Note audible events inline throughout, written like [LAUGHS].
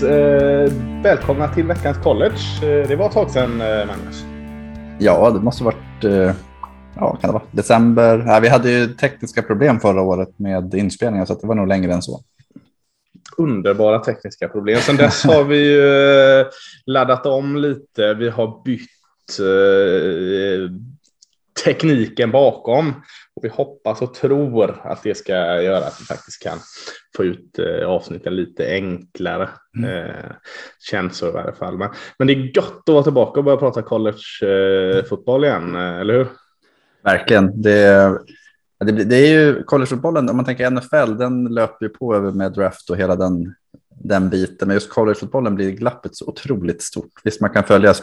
Yes, eh, välkomna till veckans college. Eh, det var ett tag sedan, eh, Magnus. Ja, det måste ha varit eh, ja, kan det vara? december. Ja, vi hade ju tekniska problem förra året med inspelningar så det var nog längre än så. Underbara tekniska problem. Sen dess [LAUGHS] har vi eh, laddat om lite. Vi har bytt eh, tekniken bakom. Och vi hoppas och tror att det ska göra att vi faktiskt kan få ut eh, avsnitten lite enklare. Mm. Eh, känns så i varje fall. Men, men det är gott att vara tillbaka och börja prata collegefotboll eh, igen, eh, eller hur? Verkligen. Det, det, det är ju collegefotbollen, om man tänker NFL, den löper ju på över med draft och hela den den biten. Men just collegefotbollen blir glappet så otroligt stort. Visst, man kan följa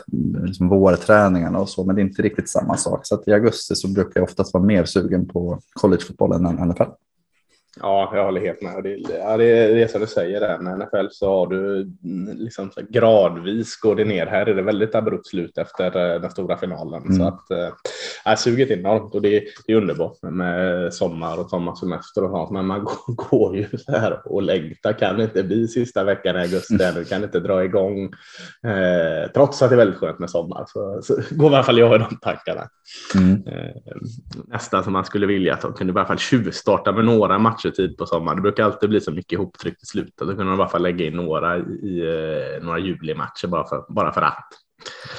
liksom vårträningarna och så, men det är inte riktigt samma sak. Så att i augusti så brukar jag oftast vara mer sugen på collegefotbollen än NFL. Ja, jag håller helt med. Det, ja, det, är, det är som du säger, där. med NFL så har du mm, liksom gradvis går det ner. Här är det väldigt abrupt slut efter eh, den stora finalen. Mm. Så att äh, suget är enormt och det, det är underbart med sommar och sommarsemester och sånt. Men man [LAUGHS] går, går ju så här och längtar. Kan det inte bli sista veckan i augusti ännu? Kan inte dra igång? Eh, trots att det är väldigt skönt med sommar så, så [LAUGHS] går i alla fall jag i de tankarna. Mm. Eh, nästan som man skulle vilja att de kunde i alla fall tjuvstarta med några matcher matchtid på sommaren. Det brukar alltid bli så mycket ihoptryckt i slutet. Då kunde de i alla fall lägga in några i, eh, några julimatcher bara för, bara för att.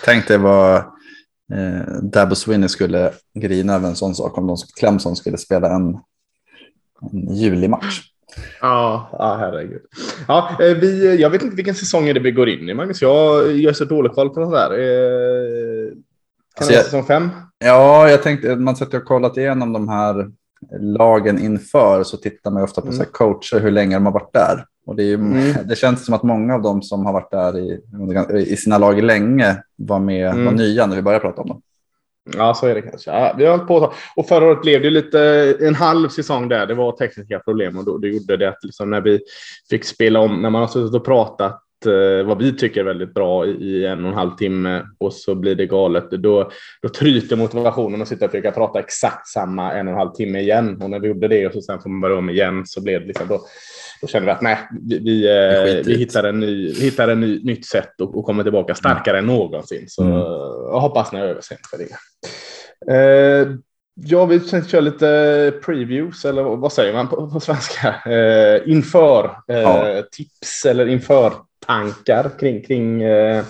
Tänk dig vad eh, Dabo Swinney skulle grina över en sån sak om de, Clemson skulle spela en, en julimatch. Ja, ja herregud. Ja, eh, vi, jag vet inte vilken säsong är det vi går in i, Magnus. Jag gör så dålig koll på det där. Eh, kan alltså det vara säsong fem? Ja, jag tänkte, man sätter och kollat igenom de här lagen inför så tittar man ofta på mm. coacher, hur länge de har varit där. Och det, är, mm. [LAUGHS] det känns som att många av dem som har varit där i, i sina lag länge var, med, mm. var nya när vi började prata om dem. Ja, så är det kanske. Ja, vi har hållit på och förra året blev det lite en halv säsong där. Det var tekniska problem och då, det gjorde det att liksom när vi fick spela om, när man har suttit och pratat vad vi tycker är väldigt bra i en och en halv timme och så blir det galet. Då, då tryter motivationen att sitta och försöka prata exakt samma en och en halv timme igen. Och när vi gjorde det och så sen får man börja om igen så blev det liksom då, då kände vi att nej, vi, vi, eh, vi hittar en ny, vi hittar en ny, nytt sätt och, och kommer tillbaka starkare mm. än någonsin. Så mm. jag hoppas ni har överseende för det. Eh, Ja, vi tänkte köra lite previews, eller vad säger man på, på svenska? Eh, inför eh, ja. tips eller inför tankar kring, kring eh,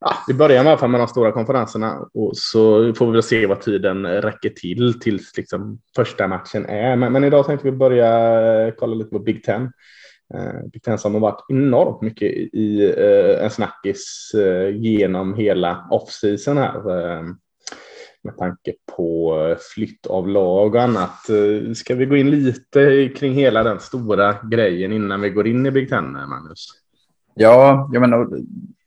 ja, vi börjar i alla fall med de stora konferenserna och så får vi väl se vad tiden räcker till tills liksom första matchen är. Men, men idag tänkte vi börja eh, kolla lite på Big Ten. Uh, Big Ten som har varit enormt mycket i uh, en snackis uh, genom hela offseason här. med tanke på flytt av lag och annat. Ska vi gå in lite kring hela den stora grejen innan vi går in i Big Ten, Magnus? Ja, jag menar,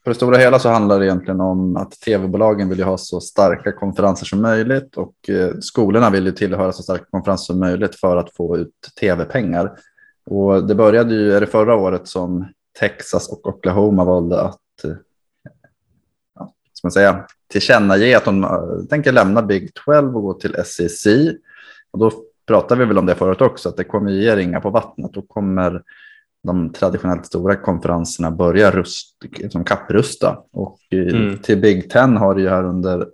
på det stora hela så handlar det egentligen om att tv-bolagen vill ha så starka konferenser som möjligt och eh, skolorna vill ju tillhöra så starka konferenser som möjligt för att få ut tv-pengar. Och det började ju, är det förra året som Texas och Oklahoma valde att eh, ja, ska man säga, tillkännage att de eh, tänker lämna Big 12 och gå till SEC. Och då pratade vi väl om det förut också, att det kommer ge ringar på vattnet. Då kommer de traditionellt stora konferenserna börjar rust, liksom kapprusta. Och mm. till Big Ten har det ju här under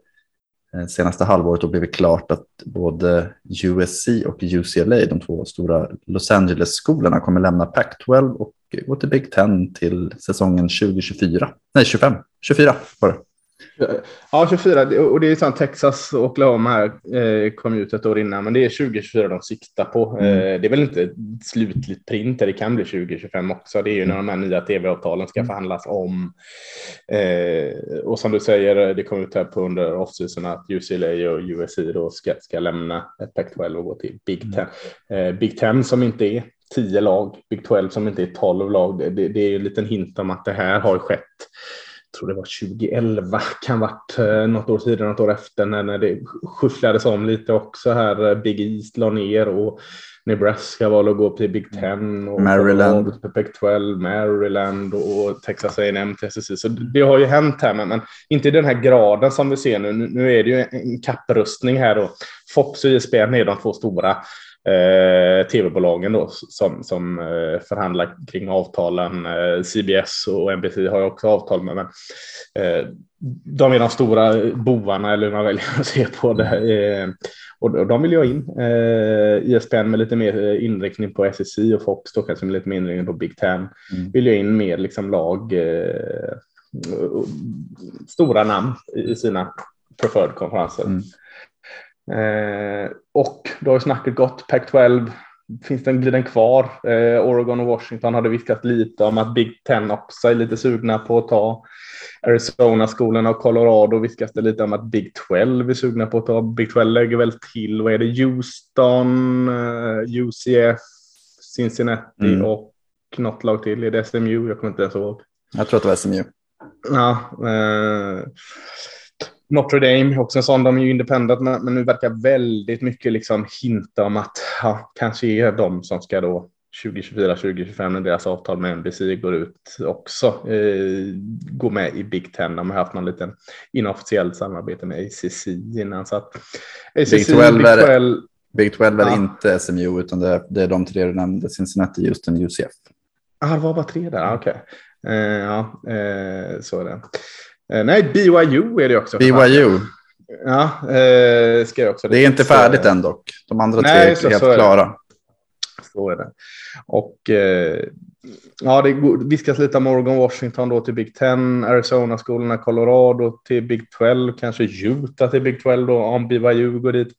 eh, senaste halvåret blivit klart att både USC och UCLA, de två stora Los Angeles-skolorna, kommer lämna Pac-12 och gå till Big Ten till säsongen 2024. Nej, 25. 24 var det. Ja, 24. Och det är sant, Texas och Oklahoma här eh, kom ut ett år innan, men det är 2024 de siktar på. Mm. Eh, det är väl inte slutligt print, det kan bli 2025 också. Det är ju när de här nya tv-avtalen ska mm. förhandlas om. Eh, och som du säger, det kom ut här på under off-season att UCLA och USC då ska, ska lämna Pac-12 och gå till Big mm. Ten. Mm. Big Ten som inte är 10 lag, Big 12 som inte är 12 lag. Det, det är ju en liten hint om att det här har skett tror det var 2011, kan varit eh, något år tidigare, något år efter när, när det skyfflades om lite också här. Eh, Big East la ner och Nebraska valde att gå till Big Ten och Maryland, Big 12, Maryland och Texas A&M till SEC. Så det har ju hänt här, men, men, inte i den här graden som vi ser nu. Nu är det ju en kapprustning här och Fox och ISBN är de två stora eh, tv-bolagen då som, som eh, förhandlar kring avtalen. Eh, CBS och NBC har ju också avtal med. Men, eh, de är de stora bovarna eller hur man väljer att se på det. Eh, och de vill jag in. Eh, ISPN med lite mer inriktning på SSI och Fox då kanske med lite mer inriktning på Big Ten. Mm. Vill jag in mer liksom lag, eh, stora namn i sina preferred konferenser. Mm. Eh, och då har snacket gått, Pac-12, finns den, blir den kvar? Eh, Oregon och Washington hade viskat lite om att Big Ten också är lite sugna på att ta. Arizona-skolorna och Colorado viskas det lite om att Big 12 är sugna på att ta. Big 12 lägger väl till, vad är det, Houston, eh, UCF, Cincinnati mm. och något lag till. Är det SMU? Jag kommer inte ens ihåg. Jag tror att det var SMU. Ja, uh, Notre Dame, också en sån, de är ju independent, men, men nu verkar väldigt mycket liksom hinta om att ja, kanske är de som ska då 2024, 2025 när deras avtal med NBC går ut också eh, gå med i Big Ten. De har haft någon liten inofficiellt samarbete med ACC innan. Så att ACC, Big 12, Big 12, är, Big 12 är ja. inte SMU utan det är, det är de tre du nämnde, Cincinnati, Houston, UCF. Ja, ah, det var bara tre där, okej. Okay. Eh, ja, eh, så är det. Eh, nej, BYU är det också. BYU. Ja, eh, ska jag också. Det är inte färdigt än dock. De andra tre nej, är så, helt så är klara. Så är det. Och eh, ja, det viskas lite om Oregon, Washington då till Big Ten, Arizona-skolorna, Colorado till Big 12, kanske Utah till Big 12 då, om BYU går dit.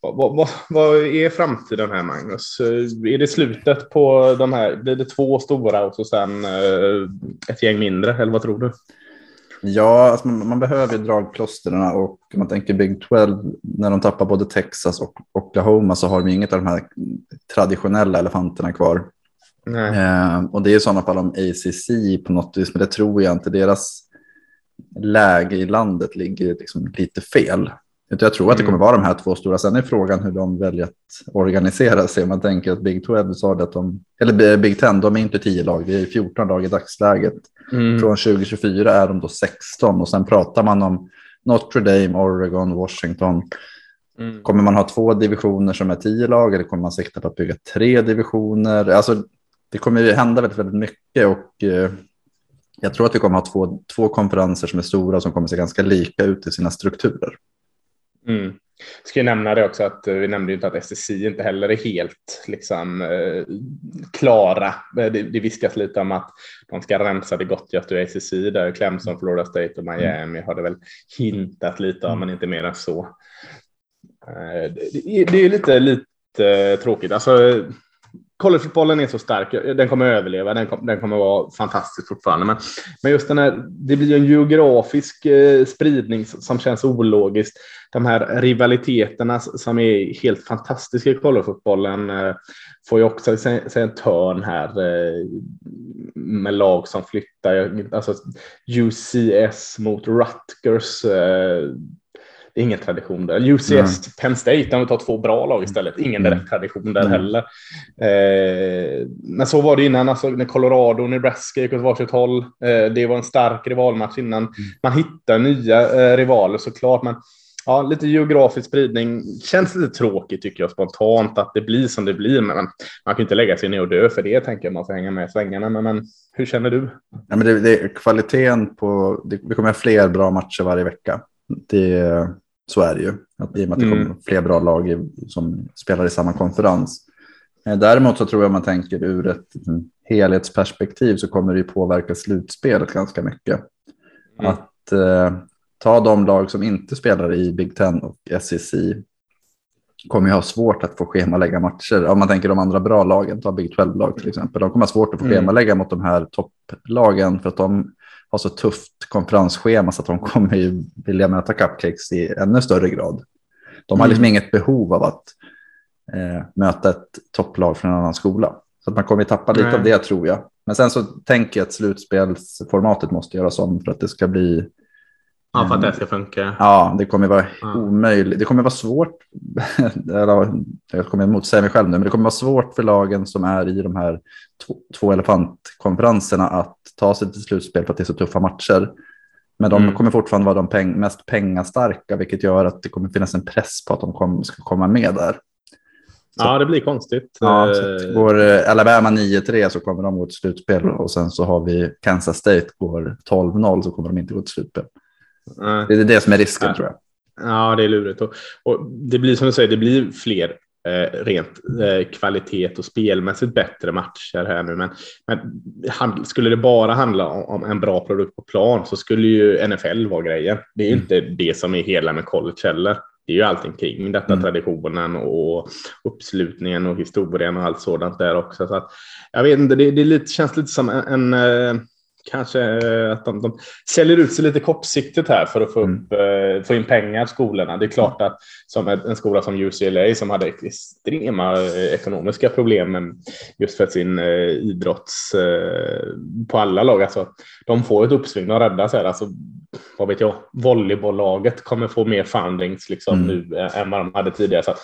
Vad, vad, vad är framtiden här, Magnus? Är det slutet på de här, blir det två stora och så sen ett gäng mindre, eller vad tror du? Ja, alltså man, man, behöver ju dragplåstren och om man tänker Big 12, när de tappar både Texas och Oklahoma så har de inget av de här traditionella elefanterna kvar. Eh, och det är i sådana fall om ACC på något vis, men det tror jag inte. Deras läge i landet ligger liksom lite fel. Jag tror att det kommer vara de här två stora. Sen är frågan hur de väljer att organisera sig. Man tänker att Big 12 sa det att de, eller Big 10, de är inte 10 lag, det är 14 lag i dagsläget. Mm. Från 2024 är de då 16 och sen pratar man om Notre Dame, Oregon, Washington. Mm. Kommer man ha två divisioner som är 10 lag eller kommer man sikta på att bygga tre divisioner? Alltså, det kommer ju hända väldigt, väldigt mycket och eh, jag tror att vi kommer ha två, två konferenser som är stora som kommer se ganska lika ut i sina strukturer. Mm. Ska jag nämna det också att eh, vi nämnde inte att SSI inte heller är helt liksom eh, klara. Eh, det, det viskas lite om att de ska rensa det gott ur SSI där Clemson, Florida State och Miami mm. har det väl hintat lite om, men inte mer än så. Eh, det, det, är lite, lite tråkigt. Alltså, collegefotbollen är så stark, den kommer överleva, den, kom, den kommer vara fantastisk fortfarande. Men, men just den här, det blir en geografisk eh, spridning som känns ologiskt. De här rivaliteterna som är helt fantastiska i collegefotbollen eh, får ju också se, se en törn här eh, med lag som flyttar. Alltså UCS mot Rutgers. Eh, det är ingen tradition där. UCS, mm. Penn State, de tar två bra lag istället. Ingen mm. direkt tradition där mm. heller. Eh, men så var det innan, alltså, när Colorado och Nebraska gick åt varsitt håll. Eh, det var en stark rivalmatch innan. Mm. Man hittar nya eh, rivaler såklart, men ja, lite geografisk spridning. Känns lite tråkigt tycker jag spontant att det blir som det blir. Men man kan inte lägga sig ner och dö för det tänker jag. Man får hänga med i svängarna. Men, men hur känner du? Ja, men det, det, kvaliteten på, det, det kommer fler bra matcher varje vecka. Det, så är det ju. Att, I och med att det kommer mm. fler bra lag i, som spelar i samma konferens. Eh, däremot så tror jag man tänker ur ett liksom, helhetsperspektiv så kommer det ju påverka slutspelet ganska mycket. Mm. Att eh, ta de lag som inte spelar i Big Ten och SEC kommer ju ha svårt att få schemalägga matcher. Om man tänker de andra bra lagen, ta Big 12-lag till exempel. De kommer ha svårt att få mm. schemalägga mot de här topplagen för att de har så tufft konferensschema så att de kommer ju vilja möta cupcakes i ännu större grad. De har liksom mm. inget behov av att eh, möta ett topplag från en annan skola. Så att man kommer tappa lite Nej. av det tror jag. Men sen så tänker jag att slutspelsformatet måste göras om för att det ska bli Ja, för att det ska funka. Ja, det kommer vara ja. omöjligt. Det kommer vara svårt. [LAUGHS] jag kommer motsäga mig själv nu, men det kommer vara svårt för lagen som är i de här två, elefantkonferenserna att ta sig till slutspel för att det är så tuffa matcher. Men de mm. kommer fortfarande vara de peng mest pengastarka, vilket gör att det kommer finnas en press på att de kom, ska komma med där. ja, det blir konstigt. Ja, så går eh, Alabama 9-3 så kommer de gå till slutspel och sen så har vi Kansas State går 12-0 så kommer de inte gå till slutspel. Nej. Det är det som är risken ja. tror jag. Ja, det är lurigt. Och, och, det blir som du säger, det blir fler eh, rent eh, kvalitet och spelmässigt bättre matcher här nu. Men, men skulle det bara handla om, om, en bra produkt på plan så skulle ju NFL vara grejen. Det är ju mm. inte det som är hela med college heller. Det är ju allting kring detta, mm. traditionen och uppslutningen och historien och allt sådant där också. Så att, jag vet inte, det, det lite, känns lite som en, en eh, kanske eh, att de, de säljer ut sig lite kortsiktigt här för att få, upp, mm. Få in pengar skolorna. Det är klart att som en skola som UCLA som hade extrema eh, ekonomiska problem just för sin idrotts på alla lag. Alltså, de får ett uppsving och räddas här. Alltså, vad vet jag, volleybolllaget kommer få mer fundings liksom mm. nu än vad de hade tidigare. Så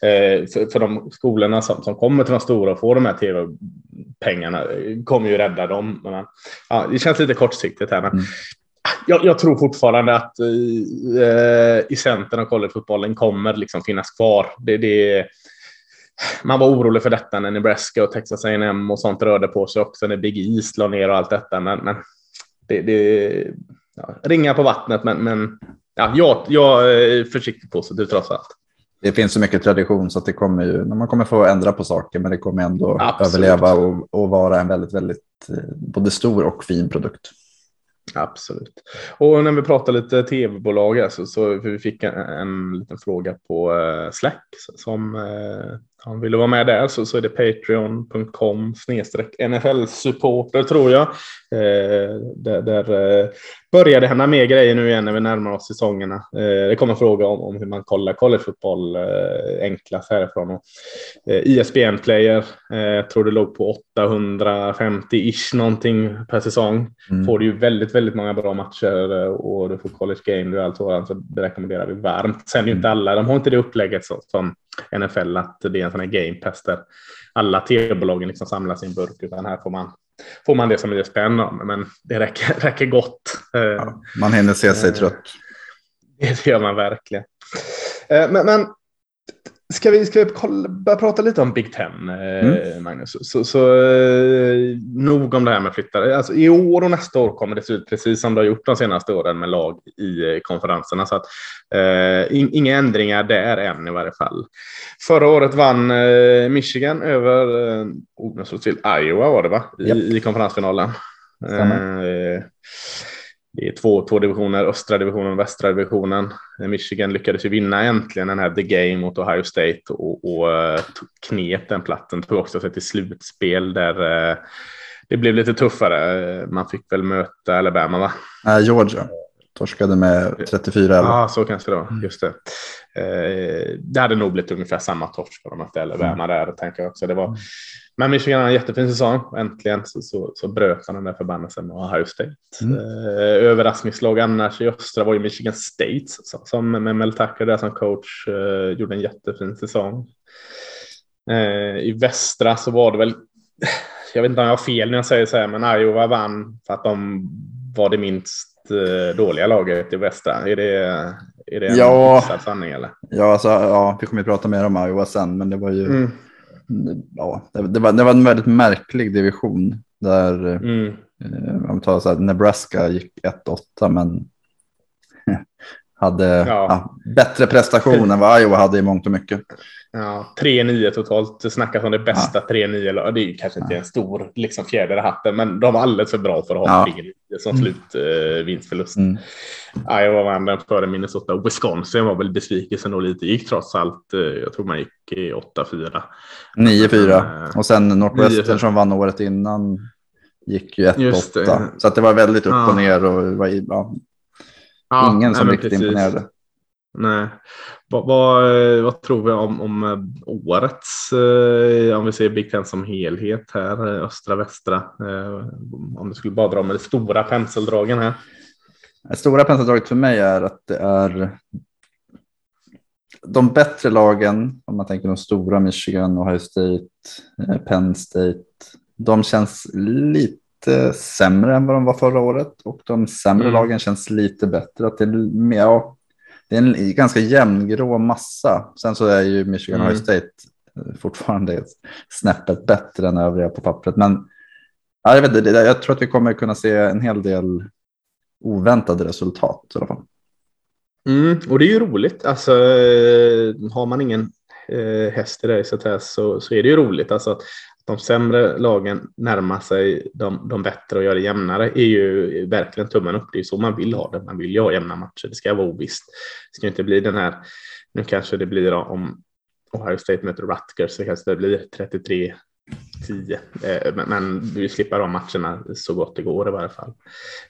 för, för de skolorna som, som kommer till de stora och får de här tv-pengarna kommer ju rädda dem. Men, ja, det känns lite kortsiktigt här. Men mm. jag, jag, tror fortfarande att eh, i centern av collegefotbollen kommer liksom finnas kvar. Det, det, man var orolig för detta när Nebraska och Texas A&M och sånt rörde på sig också när Big East la ner och allt detta. Men, men det, det ja, ringa på vattnet, men, men ja, jag, jag är försiktigt positiv trots allt. Det finns så mycket tradition så att det kommer ju, man kommer få ändra på saker, men det kommer ändå Absolut. överleva och, och vara en väldigt, väldigt eh, både stor och fin produkt. Absolut. Och när vi pratar lite tv-bolag, alltså, så vi fick en, en liten fråga på uh, Slack som uh, han ville vara med där så, så är det patreon.com snedstreck NFL-supporter tror jag. Eh, där, där eh, börjar det hända mer grejer nu igen när vi närmar oss säsongerna. Eh, det kommer fråga om, om hur man kollar collegefotboll eh, enklast härifrån. Och, ISBN-player eh, tror det låg på 850-ish någonting per säsong. Mm. Får du ju väldigt, väldigt många bra matcher och du får college game och allt sådant så det rekommenderar vi varmt. Sen är ju inte alla, de har inte det upplägget som, som NFL att det är en sån här game pass där alla tv-bolagen liksom samlas i en burk utan här får man får man det som är spännande, men det räcker, [LAUGHS] räcker gott. Ja, man hinner se sig trött. [LAUGHS] Det gör man verkligen. Eh, men, men Ska vi, ska vi kolla, börja prata lite om Big Ten, eh, mm. Magnus? Så, så, eh, nog om det här med flyttare. Alltså, I år och nästa år kommer det se ut precis som det har gjort de senaste åren med lag i eh, konferenserna. Så att, eh, in, inga ändringar där än i varje fall. Förra året vann eh, Michigan över eh, oh, till Iowa var det va? I, yep. i konferensfinalen. Eh, det är två, två divisioner, östra divisionen och västra divisionen. Michigan lyckades ju vinna äntligen den här The Game mot Ohio State och, och uh, knep den platten. Tog också sig till slutspel där uh, det blev lite tuffare. Man fick väl möta Alabama va? Äh, Georgia. Torskade med 34-11. Ja, så kanske det var. Mm. Just det. Eh, det hade nog blivit ungefär samma torsk för de mötte Alabama mm. där, tänker jag också. Det var, mm. Men Michigan har en jättefin säsong och äntligen så, så, så bröt han den där förbannelsen med Ohio State. Mm. Eh, överraskningslag annars i östra var ju Michigan State som med Mel Tucker där som coach eh, gjorde en jättefin säsong. Eh, I västra så var det väl, jag vet inte om jag har fel när jag säger så här, men Iowa vann för att de var det minst eh, dåliga laget i västra. Är det, är det en ja, sanning eller? Ja, alltså, ja, vi kommer att prata mer om Iowa sen, men det var ju mm ja, det, var, det var en väldigt märklig division där mm. eh, om tar så här, Nebraska gick 1-8 men hade ja. Ja, bättre prestation än vad Iowa hade i mångt och mycket. Ja, 3-9 totalt. Det snackas om det bästa ja. 3-9. Det är ju kanske inte en stor liksom, fjäder i hatten, men de var alldeles för bra för att ha ja. 3-9 som mm. slutvinstförlust. Eh, mm. Iowa vann den före Minnesota. Wisconsin var väl besvikelsen och lite. Gick trots allt. Eh, jag tror man gick i 8-4. 9-4. Eh, och sen Northwestern som vann året innan gick ju 1-8. Så att det var väldigt upp och ner. Och var, ja, ingen som riktigt imponerade. Nej. Vad, vad, vad, tror vi om, om eh, årets, eh, om vi ser Big Ten som helhet här, eh, östra, västra? Eh, om du skulle bara dra med de stora penseldragen här. Det stora penseldraget för mig är att det är de bättre lagen, om man tänker de stora, Michigan, Ohio State, eh, Penn State, de känns lite sämre än vad de var förra året och de sämre mm. lagen känns lite bättre. Att det är ja, det är en ganska jämngrå massa. Sen så är ju Michigan mm. Ohio State fortfarande är snäppet bättre än övriga på pappret. Men ja, jag, vet, jag tror att vi kommer kunna se en hel del oväntade resultat i alla fall. Mm, och det är ju roligt. Alltså, eh, har man ingen eh, häst i racet här så, så är det ju roligt. Alltså, att de sämre lagen närmar sig de, de bättre och gör det jämnare är ju verkligen tummen upp. Det är så man vill ha det. Man vill ju ha jämna matcher. Det ska vara ovisst. Det ska inte bli den här, nu kanske det blir om Ohio State möter Rutgers så kanske det blir 33 10. Eh, men vi slipper de matcherna så gott det går i varje fall.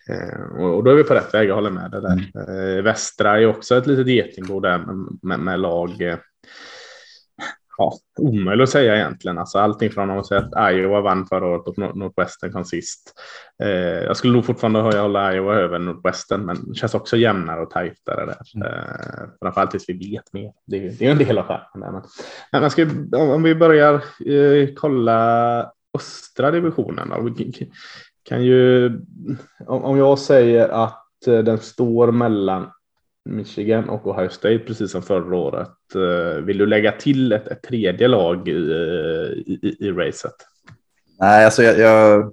Eh, och då är vi på rätt väg, jag håller med. Det där. Mm. Eh, Västra är också ett litet getingbo där med, med lag ja, omöjligt att säga egentligen. Alltså allting från att säga att Iowa vann förra året och Nordwestern kom sist. Eh, jag skulle nog fortfarande hålla Iowa över Nordwestern, men det känns också jämnare och tajtare där. Mm. Eh, framförallt tills vi vet mer. Det är, är en del av skärmen. Men, men ska, om vi börjar eh, kolla östra divisionen. Då, kan ju, om, om jag säger att eh, den står mellan Michigan och Ohio State precis som förra året. Eh, vill du lägga till ett, ett tredje lag i, i, i racet? Nej, alltså jag, jag,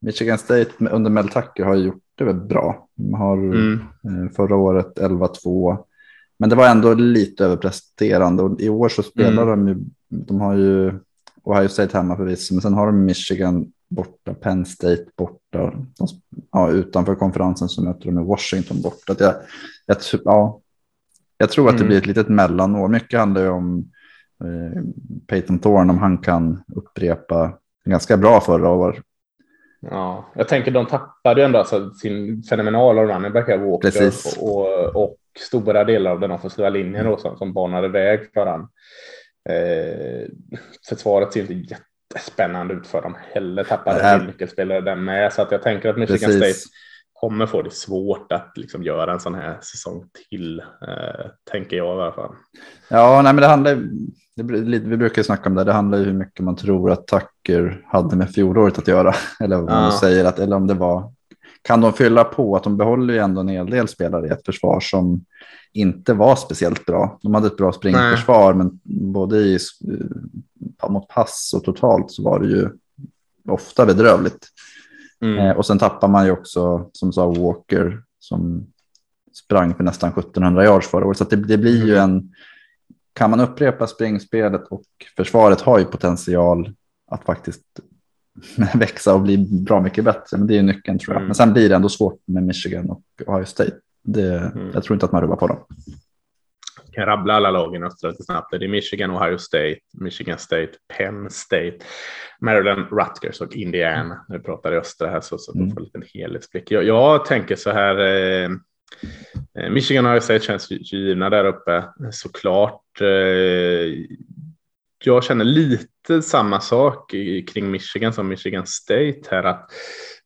Michigan State under Mel Tucker har gjort det väl bra. De har mm. Eh, förra året 11-2, men det var ändå lite överpresterande och i år så spelar mm. de ju. De har ju Ohio State hemma förvisso, men sen har de Michigan borta, Penn State borta. De, ja, utanför konferensen så möter de Washington borta. Jag, jag, ja, jag tror att det mm. blir ett litet mellanår. Mycket handlar ju om eh, Peyton Thorne, om han kan upprepa ganska bra förra året. Ja, jag tänker de tappade ju ändå alltså sin fenomenala running här, Walker och, och, stora delar av den offensiva linjen då, som, som banade väg för han. Eh, försvaret ser inte jättespännande ut för dem heller. Tappade en nyckelspelare där med, så att jag tänker att Michigan Precis. State kommer få det svårt att liksom göra en sån här säsong till, eh, tänker jag i alla fall. Ja, nej, men det handlar det, vi brukar snacka om det, det handlar ju hur mycket man tror att Tucker hade med fjolåret att göra. [LAUGHS] Eller vad man säger, att, eller om det var, kan de fylla på att de behåller ju ändå en hel del spelare i ett försvar som inte var speciellt bra. De hade ett bra springförsvar, men både i, mot pass och totalt så var det ju ofta bedrövligt. Mm. Eh, och sen tappar man ju också, som sa Walker, som sprang för nästan 1700 yards förra året. Så det, det, blir ju mm. en, kan man upprepa springspelet och försvaret har ju potential att faktiskt [LAUGHS] växa och bli bra mycket bättre. Men det är ju nyckeln tror jag. Mm. Men sen blir det ändå svårt med Michigan och Ohio State. Det, mm. Jag tror inte att man rubbar på dem. Jag kan rabbla alla lagen lite snabbt. Det är Michigan, Ohio State, Michigan State, Penn State, Maryland, Rutgers och Indiana. Mm. Nu pratar i östra här så, så mm. får en liten helhetsblick. Jag, jag tänker så här. Eh, eh Michigan och Ohio State känns givna där uppe såklart. Eh, jag känner lite samma sak kring Michigan som Michigan State här att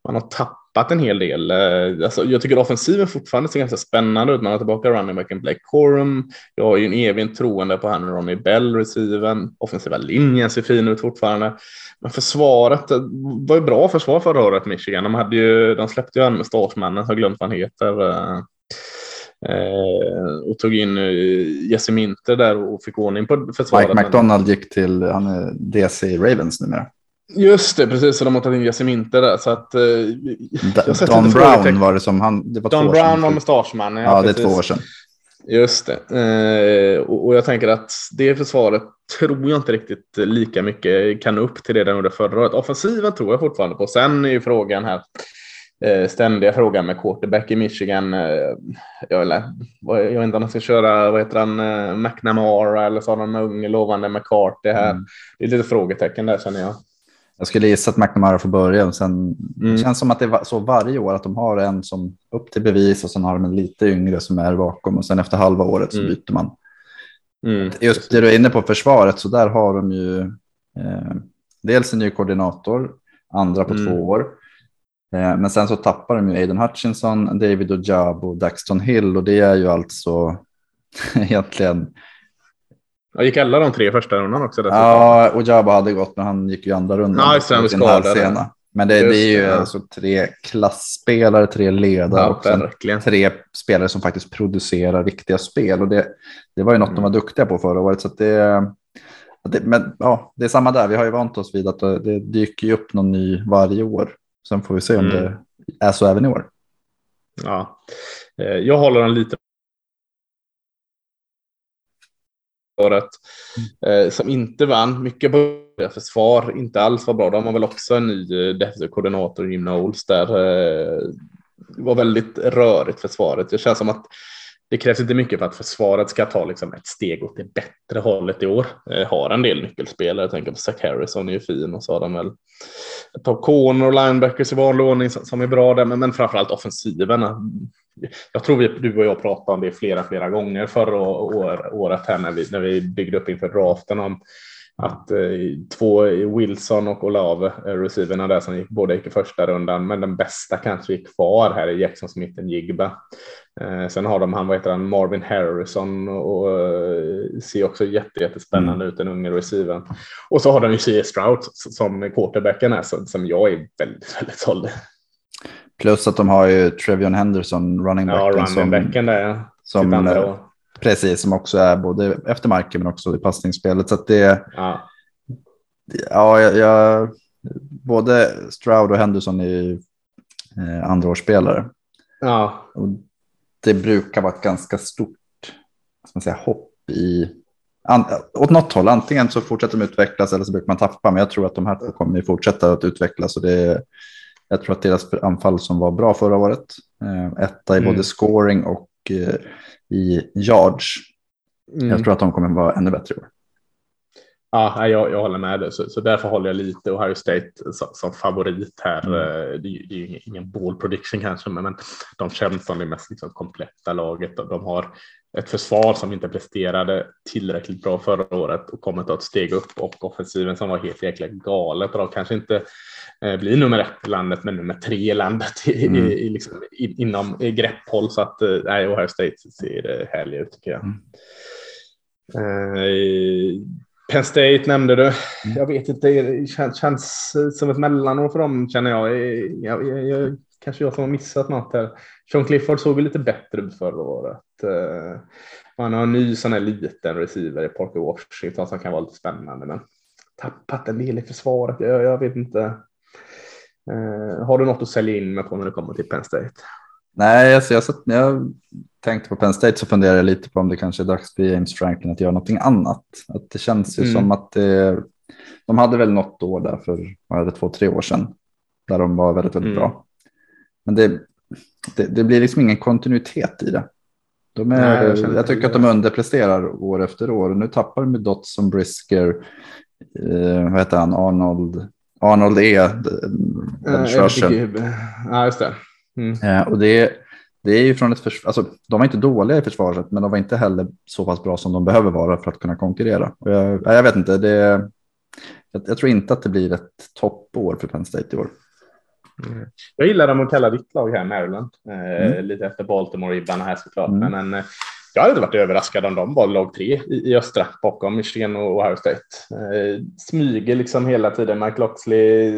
man har tappat en hel del. Eh, alltså, jag tycker offensiven fortfarande ser ganska spännande ut. Man har tillbaka running backen Blake Corum. Jag har ju en evig troende på han Ronnie Bell, receiven. Offensiva linjen ser fin ut fortfarande. Men försvaret var ju bra försvar förra året, Michigan. De, hade ju, de släppte ju en mustaschmannen, har glömt vad han heter. Eh, Eh, eh, och tog in Jesse Minter där och fick ordning på försvaret. Mike McDonald gick till, han är DC Ravens numera. Just det, precis. Så de har tagit in Yaseminter där. Så att, eh, Don Brown var det som han... Det var Don Brown var mustaschmannen. Ja, ja, det är två år sedan. Just det. Eh, och, och, jag tänker att det försvaret tror jag inte riktigt lika mycket kan upp till det den gjorde förra året. Offensiven tror jag fortfarande på. Sen är ju frågan här, eh, ständiga frågan med quarterback i Michigan. Eh, jag, jag, vet inte om de ska köra, vad heter han, eh, McNamara eller så har de ung lovande McCarthy här. Mm. Det är lite frågetecken där känner jag. Jag skulle gissa att McNamara får börja. Sen, mm. Det känns som att det är så varje år att de har en som upp till bevis och sen har de en lite yngre som är bakom och sen efter halva året så mm. byter man. Mm. Just det du är inne på försvaret så där har de ju eh, dels en ny koordinator, andra på två mm. år. Eh, men sen så tappar de ju Aiden Hutchinson, David Ojab och Daxton Hill och det är ju alltså [LAUGHS] egentligen jag gick alla de tre första rundan också. Dessutom. Ja, och Jabba hade gått, men han gick ju andra rundan. Ja, just det, skadade. Men det, det är ju det, alltså tre klassspelare, tre ledare ja, och tre spelare som faktiskt producerar riktiga spel. Och det, det var ju något mm. de var duktiga på förra året. Så det, Det, men ja, det är samma där. Vi har ju vant oss vid att det dyker upp någon ny varje år. Sen får vi se om mm. det är så även i år. Ja, eh, jag håller den lite året mm. som inte vann. Mycket på försvar inte alls var bra. De har väl också en ny defensiv koordinator, Jim Knowles, där. Det var väldigt rörigt försvaret. Det känns som att det krävs inte mycket för att försvaret ska ta liksom ett steg åt det bättre hållet i år. Eh, har en del nyckelspelare, jag tänker på Zach Harrison är ju fin och så har de väl ett par corner och linebackers i vanlig ordning som, är bra där, men, men framförallt offensiven. Jag tror vi, du och jag pratade om det flera, flera gånger förra året här när vi, när vi byggde upp inför draften om att eh, två Wilson och Olave, eh, receiverna där som gick, båda gick i första rundan, men den bästa kanske gick kvar här i Jackson Smith Jigba. Eh, sen har de han, vad heter han, Marvin Harrison och, eh, ser också jätte, jättespännande mm. ut, den unge receiven. Och så har de ju C.S. Stroud som quarterbacken är, som, som jag är väldigt, väldigt såld Plus att de har ju Trevion Henderson, running backen. Ja, running backen där ja. Som, precis, som också är både efter marken men också i passningsspelet. Så att det, ja, ja jag, jag, både Stroud och Henderson är ju eh, andraårsspelare. Ja. Och det brukar vara ett ganska stort man säga, hopp i an, åt något håll. Antingen så fortsätter de utvecklas eller så brukar man tappa. Men jag tror att de här två kommer fortsätta att utvecklas. Och det, jag tror att deras anfall som var bra förra året, eh, etta i mm. både scoring och eh, i yards. Mm. Jag tror att de kommer vara ännu bättre i år. Ja, jag, jag håller med dig, så, så därför håller jag lite Ohio State som, som favorit här. Mm. Eh, det, är ju ingen ball prediction kanske, men, men de känns som det mest liksom kompletta laget. De har ett försvar som inte presterade tillräckligt bra förra året och kommer ta ett steg upp och offensiven som var helt jäkla galet och de kanske inte eh, blir nummer ett i landet men nummer tre i landet i, mm. i, i liksom, i, inom i grepphåll så att eh, Ohio State ser härliga ut tycker jag. Mm. Penn State nämnde du. Mm. Jag vet inte, det känns, känns som ett mellanår för dem känner jag. jag, jag, jag kanske jag som har missat något här. Sean Clifford såg lite bättre ut förra året. Eh, man har en ny sån här liten receiver i Parker Washington som kan vara lite spännande, men tappat en del i försvaret. Jag, jag vet inte. Uh, har du något att sälja in med på när det kommer till Penn State? Nej, alltså jag, när jag tänkte på Penn State så funderade jag lite på om det kanske är dags för James Franklin att göra någonting annat. Att det känns ju mm. som att det, de hade väl något år där för det, två, tre år sedan där de var väldigt, väldigt mm. bra. Men det, det, det, blir liksom ingen kontinuitet i det. De är, Nej, jag, jag tycker att de underpresterar år efter år. Nu tappar de med Dotson, Brisker, eh, vad heter han, Arnold, Arnold E. Ja, just det. Mm. Eh, och det, det är ju från ett försvar, alltså, de var inte dåliga i försvaret, men de var inte heller så pass bra som de behöver vara för att kunna konkurrera. Och jag, jag vet inte, det, jag, jag tror inte att det blir ett toppår för Penn State i år. Mm. Jag gillar dem att kalla ditt lag här Maryland. Eh, mm. Lite efter Baltimore-ibbarna här såklart. Mm. Men en, eh, jag hade inte varit överraskad om de var lag tre i, i östra bakom Michigan och Ohio State. Eh, smyger liksom hela tiden. Mike Loxley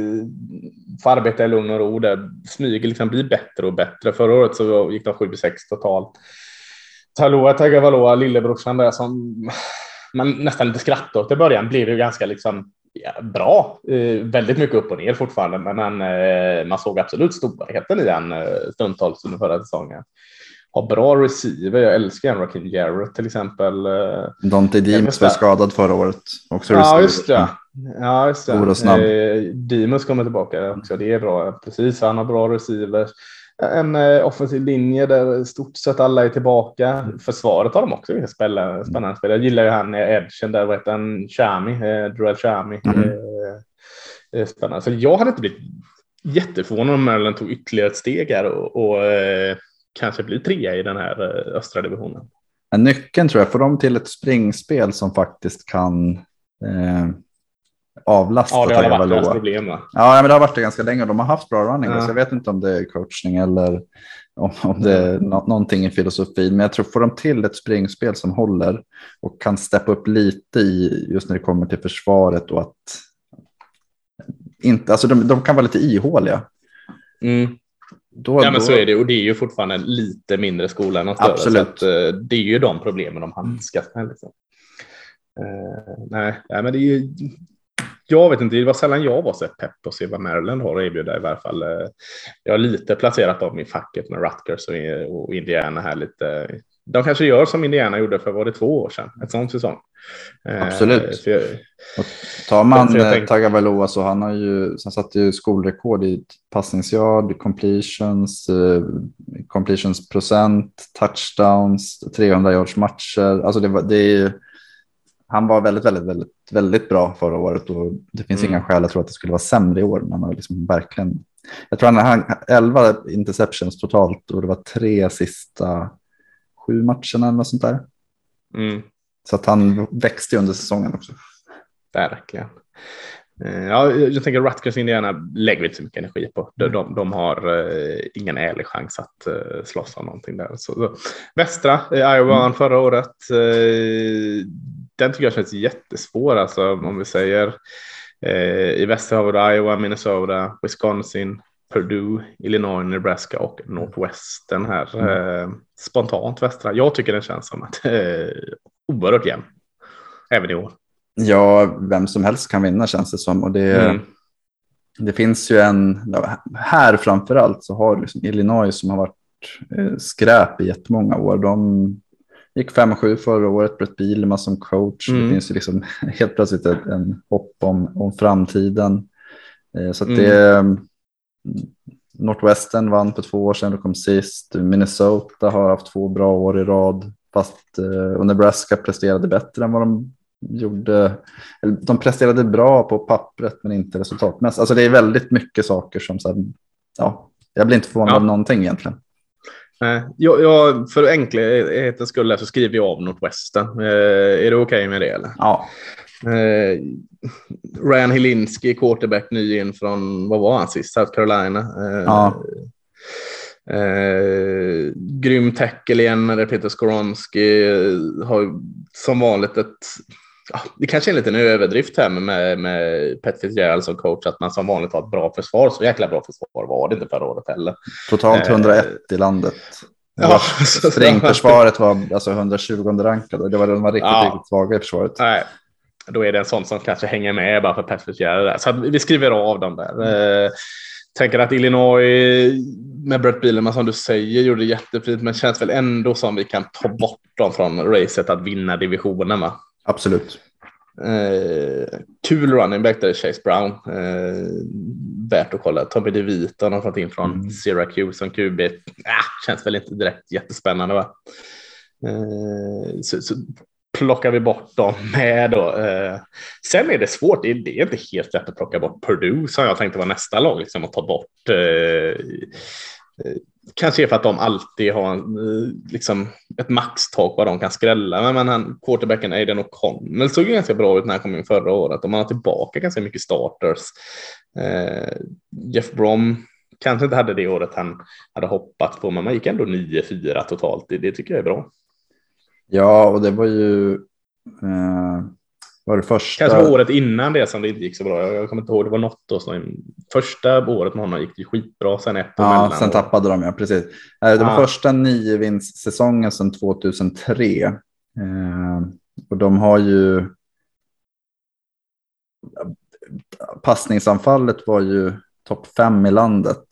får arbeta i lugn och ro där. Smyger liksom blir bättre och bättre. Förra året så gick de 7-6 totalt. Taloa Tagavaloa, lillebrorsan där som man nästan lite skrattade åt i början, blev ju ganska liksom ja, bra. Eh, väldigt mycket upp och ner fortfarande, men han, eh, man såg absolut storheten i han eh, stundtals under förra säsongen. Har bra receiver. Jag älskar en Rakim Jarrett till exempel. Eh, Dante Deems var skadad förra året. Också ja, just det. Ja, just det. Och snabb. Eh, Deemus kommer tillbaka också. Det är bra. Precis, han har bra receiver en eh, offensiv linje där stort sett alla är tillbaka. Försvaret har de också ganska spännande, spännande spel. Jag gillar ju han edgen där, vad heter han, Chami, eh, Droel Chami. Mm. Eh, spännande. Så jag hade inte blivit jätteförvånad om Maryland tog ytterligare ett steg här och, och eh, kanske blir trea i den här eh, östra divisionen. Nyckeln tror jag, får de till ett springspel som faktiskt kan eh, avlastat ja, det har varit deras problem. Va? Ja, men det har varit det ganska länge. De har haft bra running. Ja. Så jag vet inte om det är coachning eller om, om det är no någonting i filosofin. Men jag tror får de till ett springspel som håller och kan steppa upp lite i just när det kommer till försvaret och att inte, alltså de, de kan vara lite ihåliga. Mm. Då, ja, men då... så är det och det är ju fortfarande en lite mindre skola än Absolut. Så att, uh, det är ju de problemen de handskas med. Liksom. Uh, nej, nej, men det är ju jag vet inte, det var sällan jag var så pepp på att se vad Maryland har att erbjuda i varje fall. Jag har lite placerat dem i facket med Rutgers och Indiana här lite. De kanske gör som Indiana gjorde för var det två år sedan, ett sånt säsong. Absolut. Jag, tar man tänkte... Tagovailoa så han har ju, han satte ju skolrekord i passningsyard, completions, uh, completions procent, touchdowns, 300 yards matcher. Alltså det, var, det är han var väldigt, väldigt, väldigt, väldigt bra förra året och det finns mm. inga skäl att tro att det skulle vara sämre i år. Men han har liksom verkligen. Jag tror han har 11 interceptions totalt och det var tre sista sju matcherna eller något sånt där. Mm. Så att han växte under säsongen också. Verkligen. Eh, ja, jag tänker Rutgers Indiana lägger vi inte så mycket energi på. De, de, de har uh, ingen ärlig chans att uh, slåss om någonting där. Så, så. Västra, uh, Iowa mm. förra året. Uh, den tycker jag känns jättesvår, alltså om vi säger I västra har vi Iowa, Minnesota, Wisconsin, Purdue, Illinois, Nebraska och Northwestern här. Mm. spontant västra. Jag tycker den känns som att eh, oerhört jämn. Även i år. Ja, vem som helst kan vinna känns det som. Och det, mm. det finns ju en, här framför allt så har liksom Illinois som har varit eh, skräp i jättemånga år. De gick 5-7 förra året, Brett Bielema som coach. Mm. Det finns ju liksom [LAUGHS] helt plötsligt ett, en hopp om, om framtiden. Eh, så att mm. det, Northwestern vann för två år sedan och kom sist. Minnesota har haft två bra år i rad. Fast eh, Nebraska presterade bättre än vad de gjorde, de presterade bra på pappret men inte resultatmässigt. Alltså det är väldigt mycket saker som, så ja, jag blir inte förvånad ja. av någonting egentligen. Jag, jag, för enkelhetens skull så skriver jag av Northwestern. Eh, är det okej okay med det? Eller? Ja. Eh, Ryan Hilinski, quarterback ny in från, vad var han sist, South Carolina. Eh, ja. Eh, grym tackle igen med Peter Skoronski. Eh, har som vanligt ett det kanske är en liten överdrift här med, med, Pet Fitzgerald som coach, att man som vanligt har ett bra försvar. Så jäkla bra försvar var det inte förra året heller. Totalt 101 eh, i landet. Ja, Springförsvaret var alltså 120 rankade. Det var, de var riktigt, ja. riktigt svaga i försvaret. Nej, då är det en sån som kanske hänger med bara för Pet Fitzgerald. Så vi skriver av dem där. Mm. Eh, tänker att Illinois med Brett Bielema som du säger gjorde jättefint, men känns väl ändå som vi kan ta bort dem från racet att vinna divisionen. Va? Absolut. Eh, kul running back där är Chase Brown. Eh, värt att kolla. Tommy DeVito har fått in från mm. Syracuse som QB. Ah, känns väl inte direkt jättespännande va? Eh, så, så, plockar vi bort dem med då. Eh, sen är det svårt. Det är, det är, inte helt lätt att plocka bort Purdue som jag tänkte var nästa lag liksom att ta bort. Eh, eh Kanske för att de alltid har en, eh, liksom, ett maxtak vad de kan skrälla. Men, men han, quarterbacken Aiden O'Connell såg ju ganska bra ut när han kom in förra året och man har tillbaka ganska mycket starters. Eh, Jeff Brom kanske inte hade det året han hade hoppats på, men man gick ändå 9-4 totalt. Det, det tycker jag är bra. Ja, och det var ju eh, var det första... Kanske var året innan det som det inte gick så bra. Jag kommer inte ihåg, det var något då. Som, första året med honom gick det skitbra, sen ett Ja, mellan. sen tappade de, ja precis. Eh, det var ja. första nio vinstsäsongen sedan 2003. Eh, och de har ju... Passningsanfallet var ju topp fem i landet.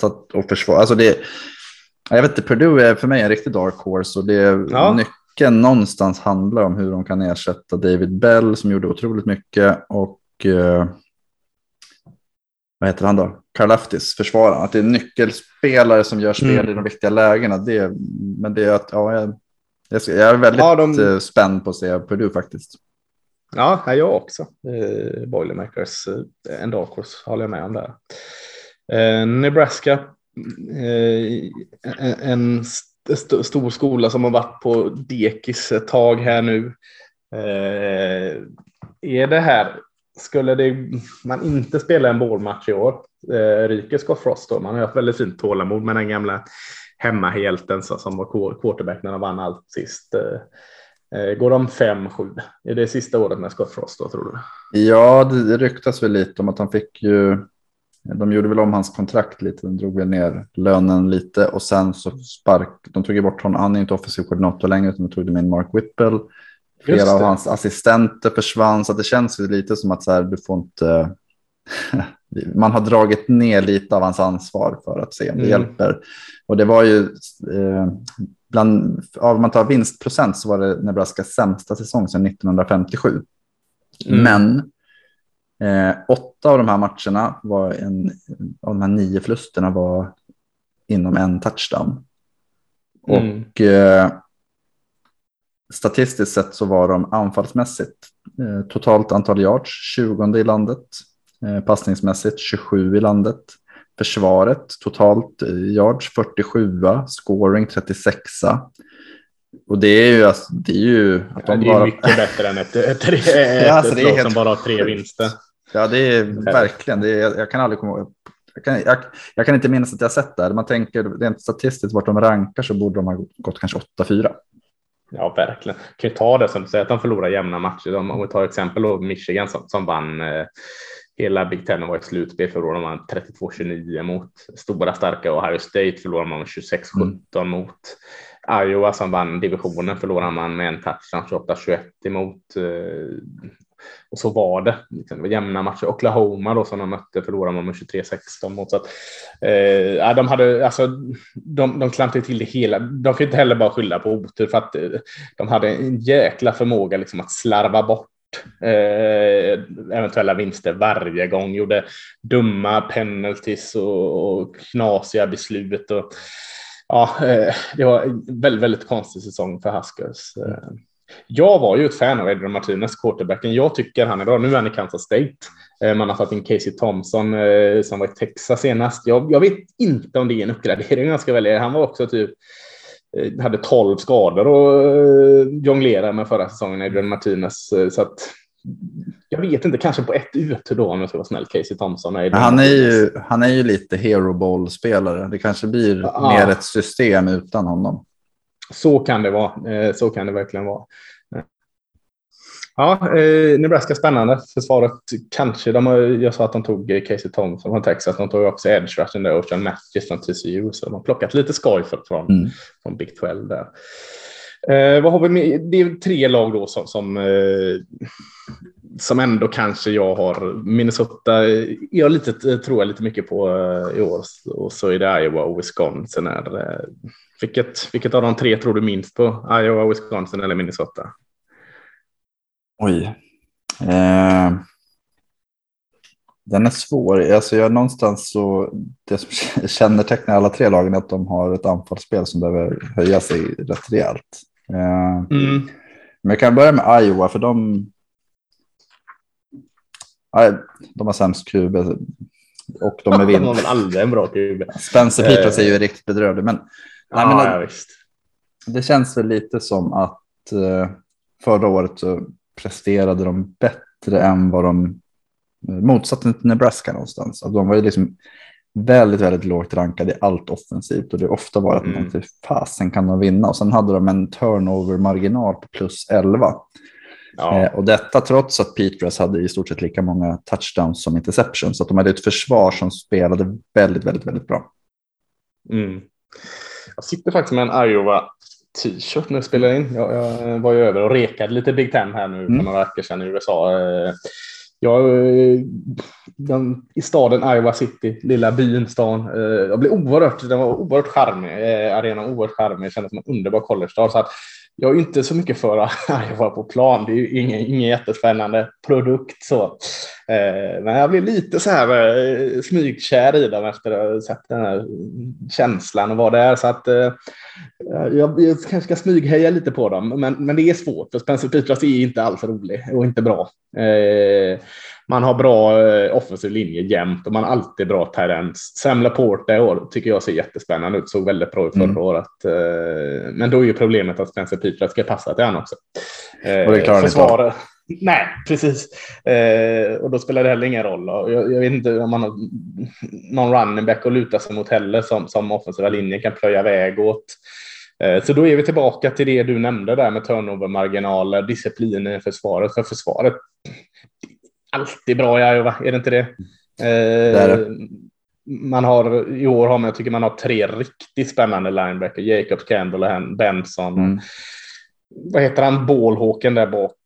Så att, och försvar, alltså det, jag vet inte, Purdue är för mig en riktig dark horse och det är ja mycket någonstans handlar om hur de kan ersätta David Bell som gjorde otroligt mycket och eh, vad heter han då? Karlaftis, försvararen. Att det är nyckelspelare som gör spel mm. i de viktiga lägena. Det, men det är att, ja, jag, jag är väldigt ja, de... Eh, spänd på att se Purdue faktiskt. Ja, jag också. Eh, Boilermakers, eh, en dark horse håller jag med om där. Eh, Nebraska, eh, en, en st stor skola som har varit på dekis ett tag här nu. Eh, är det här, skulle det, man inte spela en bålmatch i år, eh, ryker Scott Frost då? Man har haft väldigt fint tålamod med den gamla hemmahjälten som var quarterback när de vann allt sist. Eh, eh går de 5-7? Är det sista året med Scott Frost då tror du? Ja, det ryktas väl lite om att han fick ju de gjorde väl om hans kontrakt lite, de drog väl ner lönen lite och sen så spark, de tog ju bort honom, han är inte offensiv koordinator längre utan de tog med Mark Whipple. Flera av hans assistenter försvann, så det känns lite som att så här, du får inte... [LAUGHS] man har dragit ner lite av hans ansvar för att se om det mm. hjälper. Och det var ju, eh, bland, om man tar vinstprocent så var det Nebraskas sämsta säsong sedan 1957. Mm. Men eh, åtta av de här matcherna var en, av de här nio förlusterna var inom en touchdown. Mm. Och eh, statistiskt sett så var de anfallsmässigt eh, totalt antal yards 20 i landet, eh, passningsmässigt 27 i landet, försvaret totalt yards 47, scoring 36. Och det är ju, alltså, det är ju att de ja, det är bara... mycket bättre än ett, ett, ett, [LAUGHS] ett ja, alltså, är helt... som bara har tre vinster. Ja, det är verkligen, det är, jag kan aldrig komma ihåg. Jag kan, jag, jag kan inte minnas att jag sett det. Man tänker rent statistiskt vart de rankar så borde de ha gått kanske 8-4. Ja, verkligen. Kan ju ta det som du säger att de förlorar jämna matcher. Om vi tar exempel då Michigan som, som vann eh, hela Big Ten var i slutspel förlorade man 32-29 mot stora starka Ohio State förlorade man 26-17 mm. mot Iowa som vann divisionen förlorade man med en touchdown 28-21 emot eh, och så var det. Liksom, det var jämna matcher. Oklahoma då som de mötte förlorade man med 23-16 mot. Så att, eh, de hade alltså, de, de klantade till det hela. De kan inte heller bara skylla på otur för att eh, de hade en jäkla förmåga liksom att slarva bort eh, eventuella vinster varje gång. Gjorde dumma penalties och, och knasiga beslut. Och, ja, eh, det var en väldigt, väldigt konstig säsong för Huskers. Eh, jag var ju ett fan av Adrian Martinez, quarterbacken. Jag tycker han är bra. Nu är han i Kansas State. Eh, man har tagit in Casey Thompson eh, som var i Texas senast. Jag, jag vet inte om det är en uppgradering jag ska välja. Han var också typ eh, hade 12 skador och jonglera med förra säsongen, Adrian Martinez. Så att jag vet inte, kanske på ett ut då om jag ska vara snäll, Casey Thompson. Är han, är ju, han är ju lite hero ball-spelare. Det kanske blir ja. mer ett system utan honom. Så kan det vara. Eh, så kan det verkligen vara. Ja, eh, Nebraska spännande. Försvaret kanske. De har, jag sa att de tog Casey Thompson från Texas. De tog också edge rushen där, Ocean Matthews från TCU. Så de har plockat lite skoj från, mm. från Big 12 där. Eh, vad har vi med? Det är tre lag då som, som, eh, som ändå kanske jag har. Minnesota jag lite, tror jag lite mycket på eh, i år och så är det Iowa och Wisconsin. Är, eh, vilket, vilket av de tre tror du minst på? Iowa, Wisconsin eller Minnesota? Oj. Eh, den är svår. Alltså jag någonstans så, det som [LAUGHS] kännetecknar alla tre lagen är att de har ett anfallsspel som behöver höja sig rätt rejält. Eh, mm. Men jag kan börja med Iowa för de, de har sämst QB och de är vinst. [LAUGHS] De har väl aldrig en bra QB. Spencer Peters är ju riktigt bedrövlig. Men, ja, men, ja, det känns väl lite som att uh, förra året så presterade de bättre än vad de motsatte till Nebraska någonstans. Att de var ju liksom väldigt, väldigt lågt rankade i allt offensivt och det ofta var att mm. man tänkte fasen kan de vinna och sen hade de en turnover-marginal på plus 11. Ja. Eh, och detta trots att Petras hade i stort sett lika många touchdowns som interceptions. Så att de hade ett försvar som spelade väldigt, väldigt, väldigt bra. Mm. Jag sitter faktiskt med en Iowa t-shirt när jag spelar in. Jag, jag, var ju över och rekade lite Big Ten här nu för mm. några veckor sedan i USA. Eh, jag, den, I staden Iowa City, lilla byn, stan. Eh, jag blev oerhört, den var oerhört charmig. Eh, arenan oerhört charmig. Det kändes som en underbar college-stad. Så att jag är inte så mycket för [LAUGHS] Iowa på plan. Det är ju ingen, ingen jättespännande produkt. Så. Eh, men jag blev lite så här smygkär i dem efter att ha sett den här känslan och vad det är. Så att jag, jag kanske ska smygheja lite på dem. Men, men det är svårt för Spencer Petras är inte alls rolig och inte bra. Man har bra eh, offensiv linje jämt och man har alltid bra terrens. Sam Laporte i år tycker jag ser jättespännande ut. Såg väldigt bra ut förra mm. året. Eh, men då är ju problemet att Spencer Peter ska passa till honom också. Eh, och det klarar Försvar... Nej, precis. och då spelar det heller ingen roll. Jag, jag, vet inte om man har någon running back att luta sig mot heller som, som offensiva linjen kan plöja väg åt. Så då är vi tillbaka till det du nämnde där med turnover-marginaler, disciplin i försvaret. För försvaret alltid bra i Iowa, är det inte det? Eh, det, det. Man har, I år har man, jag tycker man har tre riktigt spännande linebacker. Jacobs, Campbell och Benson. Mm. vad heter han, bålhåken där bak, eh,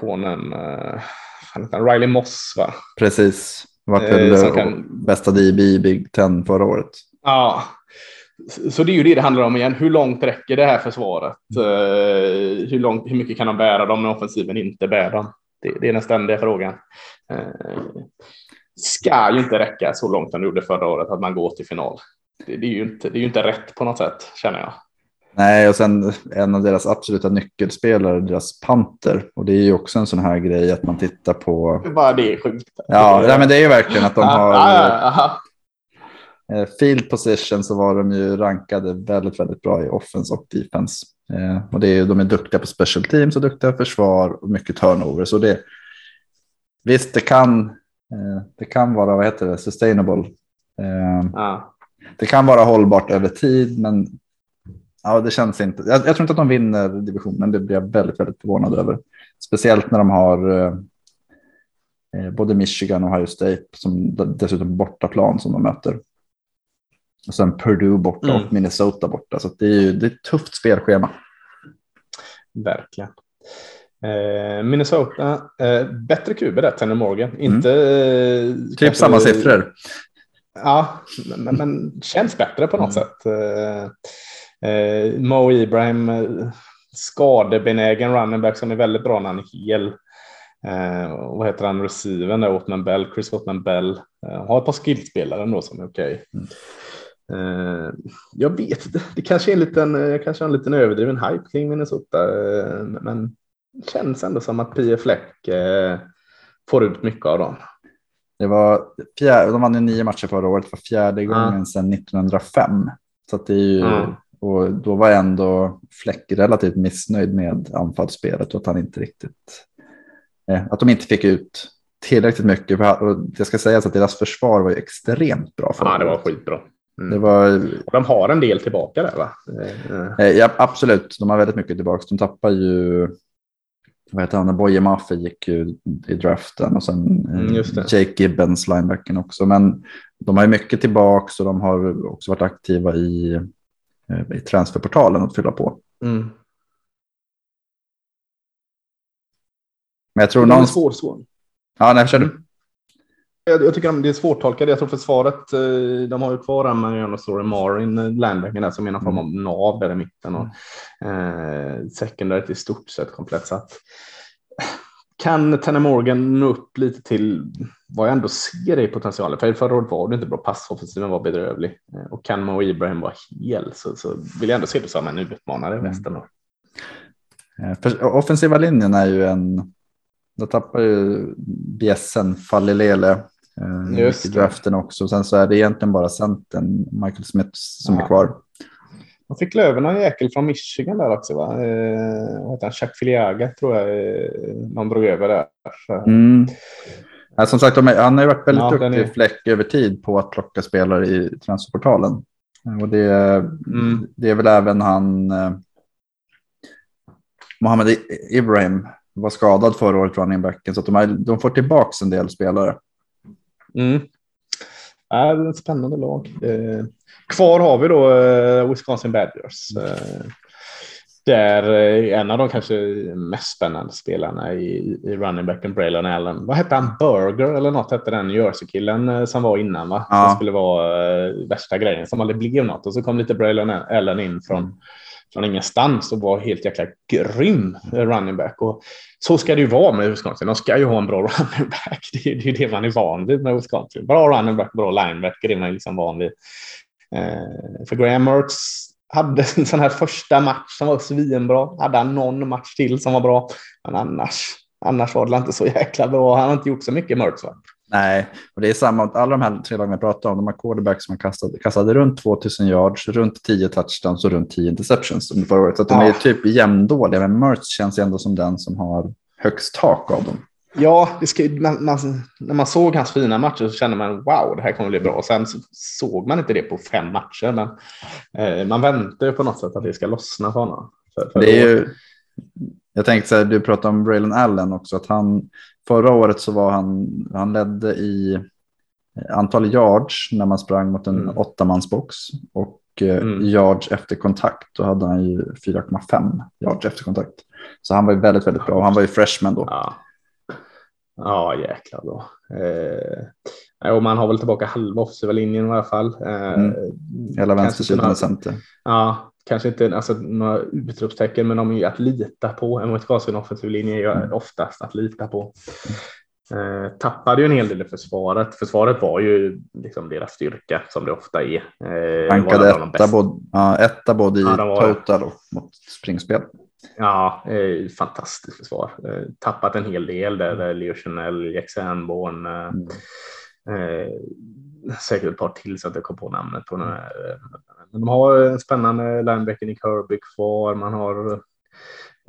konen. Eh, Riley Moss va? Precis. Vart väl eh, kan... bästa DB i Big Ten förra året. Ja, så det är ju det det handlar om igen. Hur långt räcker det här försvaret? Hur, långt, hur mycket kan de bära dem när offensiven inte bär dem? Det, det är den ständiga frågan. Ska ju inte räcka så långt som det gjorde förra året att man går till final. Det, det, är ju inte, det är ju inte rätt på något sätt känner jag. Nej, och sen en av deras absoluta nyckelspelare, deras panter. Och det är ju också en sån här grej att man tittar på. Bara det är sjukt. Ja, nej, men det är ju verkligen att de har. Eh, field position så var de ju rankade väldigt, väldigt bra i offense och defense. Eh, och det är, de är duktiga på special teams och duktiga försvar och mycket turnover. Så det, visst, det kan, eh, det kan vara, vad heter det, sustainable. Ja. Det kan vara hållbart över tid, men ja, det känns inte. Jag, jag tror inte att de vinner divisionen. Det blir jag väldigt, väldigt förvånad över. Speciellt när de har eh, både Michigan och Ohio State som dessutom bortaplan som de möter. Och sen Purdue borta mm. och Minnesota borta. Så det är ju det är ett tufft spelschema. Verkligen. Eh, Minnesota, eh, bättre QB där, Tanner Morgan. Mm. Inte... Eh, typ kanske, samma siffror. Ja, men, men känns bättre på något mm. sätt. Eh, eh Mo Ibrahim, eh, skadebenägen running back som är väldigt bra när han är hel. Eh, vad heter han, receiven där, Otman Bell, Chris Otman Bell. Eh, har ett par skillspelare ändå som är okej. Okay. Mm. Uh, jag vet inte, det kanske är en liten, jag kanske har en liten överdriven hype kring Minnesota, uh, men det känns ändå som att Pia Fläck får ut mycket av dem. Det var fjärde, de vann ju nio matcher förra året, för fjärde gången sedan 1905. Så det är ju, och då var ändå Fläck relativt missnöjd med anfallsspelet och att han inte riktigt, att de inte fick ut tillräckligt mycket. Och det ska sägas att deras försvar var ju extremt bra. Ja, det var skitbra. Mm. Det var... De har en del tillbaka där va? Eh, ja, absolut. De har väldigt mycket tillbaka. De tappar ju, vad heter han, Boye Maffe gick ju i draften och sen eh, mm, Jake Gibbons, linebacken också. Men de har ju mycket tillbaka och de har också varit aktiva i, eh, i transferportalen att fylla på. Mm. Men jag tror någon... svår, svår. Ja, nej, kör du. Jag, jag tycker det är svårtolkat. Jag tror försvaret, eh, de har ju kvar Marion och Story Marin, eh, linebacken där som är någon form av mm. nav där i mitten. Och, eh, secondaryt i stort sett komplett. Så att, kan Tanner Morgan nå upp lite till vad jag ändå ser i potentialen? För förra året var det inte bra, passoffensiven var bedrövlig. Eh, och kan Mo Ibrahim vara hel så, så vill jag ändå se det som en utmanare i västen. Mm. offensiva linjen är ju en, då tappar ju bjässen Fallilele Eh, i draften också. Sen så är det egentligen bara centern, Michael Smith, som ja. är kvar. Man fick Löven någon jäkel från Michigan där också. Va? Eh, vad heter han? Chuck Filiaga tror jag eh, någon drog över där. Mm. Ja, som sagt, han har ju varit väldigt ja, duktig är... fläck över tid på att plocka spelare i transferportalen. Och det, mm. det är väl även han eh, Mohammed Ibrahim var skadad förra året, running backen, så att de, har, de får tillbaka en del spelare. Mm. Ja, det är ett spännande lag. Eh, kvar har vi då eh, Wisconsin Badgers. Eh, där eh, en av de kanske mest spännande spelarna i, i running backen Braylon Allen. Vad hette han? Burger eller något hette den Jersey-killen eh, som var innan va? Ja. Som skulle vara eh, värsta grejen som aldrig blev något. Och så kom lite Braylon Allen in från från ingenstans och var helt jäkla grym running back. Och så ska det ju vara med Wisconsin. De ska ju ha en bra [LAUGHS] running back. Det är ju det man är van vid med Wisconsin. Bra running back, bra linebacker är man liksom van vid. För Graham Mertz hade en sån här första match som var svinbra. Hade han någon match till som var bra. Men annars, annars var det inte så jäkla bra. Han har inte gjort så mycket. Va? Nej, och det är samma. Alla de här tre lagen jag pratade om, de har quarterbacks som kastat, kastade runt 2000 yards, runt 10 touchdowns och runt 10 interceptions under förra året. Så de ja. är typ jämndåliga, men Mertz känns ändå som den som har högst tak av dem. Ja, det ska, man, man, när man såg hans fina matcher så kände man wow, det här kommer bli bra. Sen så såg man inte det på fem matcher, men eh, man väntar på något sätt att det ska lossna för honom. För, för det är ju, jag tänkte så här, du pratade om Braylon Allen också, att han Förra året så var han, han ledde i antal yards när man sprang mot en mm. åttamansbox. Och eh, mm. yards efter kontakt. Då hade han ju 4,5 yards efter kontakt. Så han var ju väldigt, väldigt bra. Han var ju freshman då. Ja, ja jäklar bra. Eh, och man har väl tillbaka halva offensiva linjen i alla fall. Eh, mm. Hela vänstersidan och center. Ja, kanske inte alltså, några utropstecken, men de är ju att lita på. En Wisconsin offensiv linje är ju mm. oftast att lita på. Eh, tappade ju en hel del i försvaret. Försvaret var ju liksom deras styrka som det ofta är. Eh, Rankade etta, både, ja, etta både i ja, total och mot springspel. Ja, eh, fantastiskt försvar. Eh, tappat en hel del där, där Leo Chanel, Jack Sanborn, eh, mm. eh, säkert ett par till så att jag kom på namnet på den här. Men de har en spännande linebacker i Kirby kvar. Man har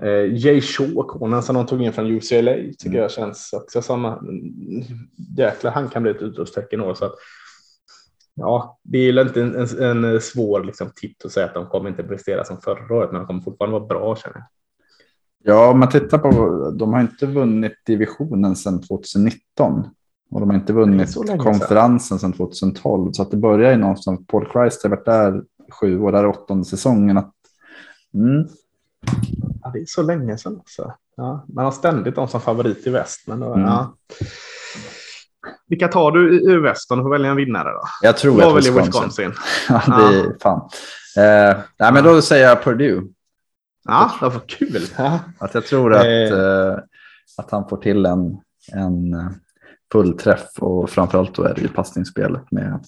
Eh, Jay Shaw, konen som de tog in från UCLA, tycker mm. jag känns också som jäklar, han kan bli ett utropstecken år. Så att, ja, det är inte en, en, en svår liksom, titt att säga att de kommer inte prestera som förra året, men de kommer fortfarande vara bra känner jag. Ja, om man tittar på, de har inte vunnit divisionen sedan 2019 och de har inte vunnit konferensen sedan 2012. Så att det börjar ju någonstans. Paul Christ har varit där sju år, där är åttonde säsongen. Att, mm, Ja, det är så länge sedan. Också. Ja, man har ständigt dem som favorit i väst. Men då, mm. ja. Vilka tar du i, i väst om du får välja en vinnare? Då? Jag tror att Wisconsin. Wisconsin. [LAUGHS] ja, det är fan. Eh, nej, men då säger jag Purdue. Ja, det var kul. [LAUGHS] Att jag tror att, eh. eh, att han får till en, en eh, fullträff och framförallt då är det ju passningsspelet med,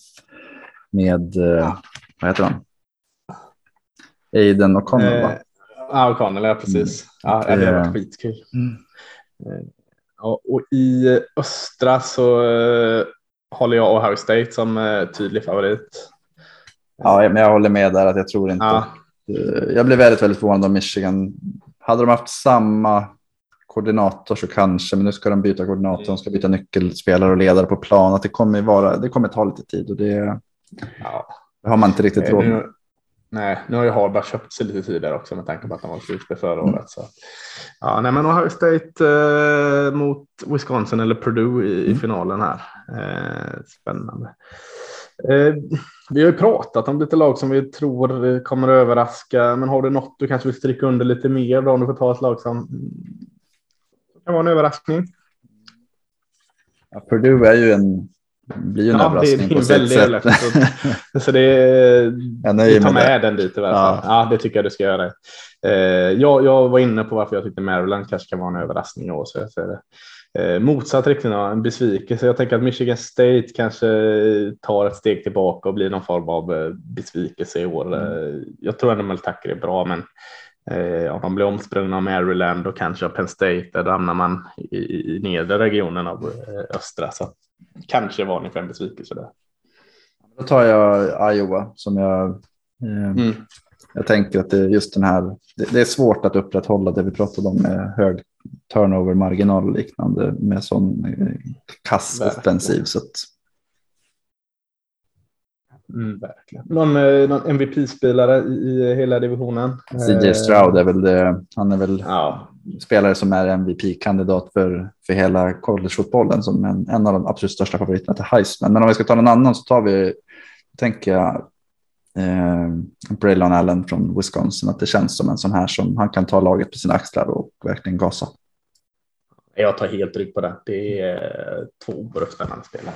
med eh, vad heter han? Aiden och Connell, eh, Ja, O'Connell, ja precis. Mm. Ja, det har varit skitkul. Mm. Eh, och i östra så uh, håller jag Ohio State som uh, tydlig favorit. Ja, men jag håller med där att jag tror inte. Ja. Jag blev väldigt, väldigt förvånad om Michigan. Hade de haft samma koordinator så kanske, men nu ska de byta koordinator, de ska byta nyckelspelare och ledare på plan. Att det kommer vara, det kommer ta lite tid och det, ja. det har man inte riktigt råd med. Nej, nu har ju Harvard köpt sig lite tidigare också med tanke på att han var slutspel förra mm. året. Så. Ja, nej, men Ohio State eh, mot Wisconsin eller Purdue i, mm. i finalen här. Eh, spännande. Eh, vi har ju pratat om lite lag som vi tror kommer att överraska, men har du något du kanske vill stryka under lite mer då, om du får ta ett lag som kan vara en överraskning? Ja, Purdue är ju en blir ju en ja, överraskning det, på sitt sätt. Så, [LAUGHS] så det, jag vi tar med, med den dit i alla fall. Ja. ja, det tycker jag du ska göra. Eh, jag, jag var inne på varför jag tyckte Maryland kanske kan vara en överraskning i år. Så jag säger det. Eh, motsatt riktning, en besvikelse. Jag tänker att Michigan State kanske tar ett steg tillbaka och blir någon form av eh, besvikelse i år. Mm. Eh, jag tror ändå Meltacker är bra, men eh, om de blir omsprungna av Maryland och kanske av Penn State, där hamnar man i, i nedre regionen av eh, östra. Så kanske varning för en besvikelse där. Då tar jag Iowa som jag. Eh, mm. Jag tänker att det är just den här. Det, det, är svårt att upprätthålla det vi pratade om med hög turnover marginal och liknande med sån eh, kass offensiv. Så att... Mm, verkligen. Någon, eh, någon MVP-spelare i, i, hela divisionen? CJ Stroud är väl det. Han är väl ja spelare som är MVP-kandidat för, för hela collegefotbollen som en, en av de absolut största favoriterna till Heisman. Men om vi ska ta någon annan så tar vi, tänker jag, eh, Braylon Allen från Wisconsin. Att det känns som en sån här som han kan ta laget på sina axlar och verkligen gasa. Jag tar helt rygg på det. Det är två oerhört spännande spelare.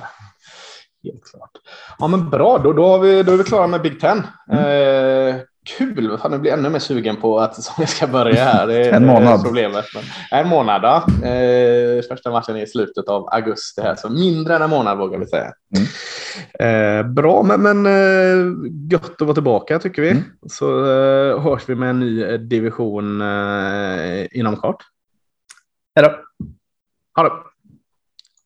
Helt klart. Ja, men bra, då, då, har vi, då är vi klara med Big Ten. Mm. Eh, kul. Fan, nu blir jag ännu mer sugen på att [LAUGHS] säsongen ska börja här. Det är en månad. Problemet. Men, en månad, ja. Eh, första matchen är i slutet av augusti här, så mindre än en månad vågar vi säga. Mm. Eh, bra, men, men eh, gött att vara tillbaka tycker vi. Mm. Så eh, hörs vi med en ny division eh, inom kort. Hej då. Ha det.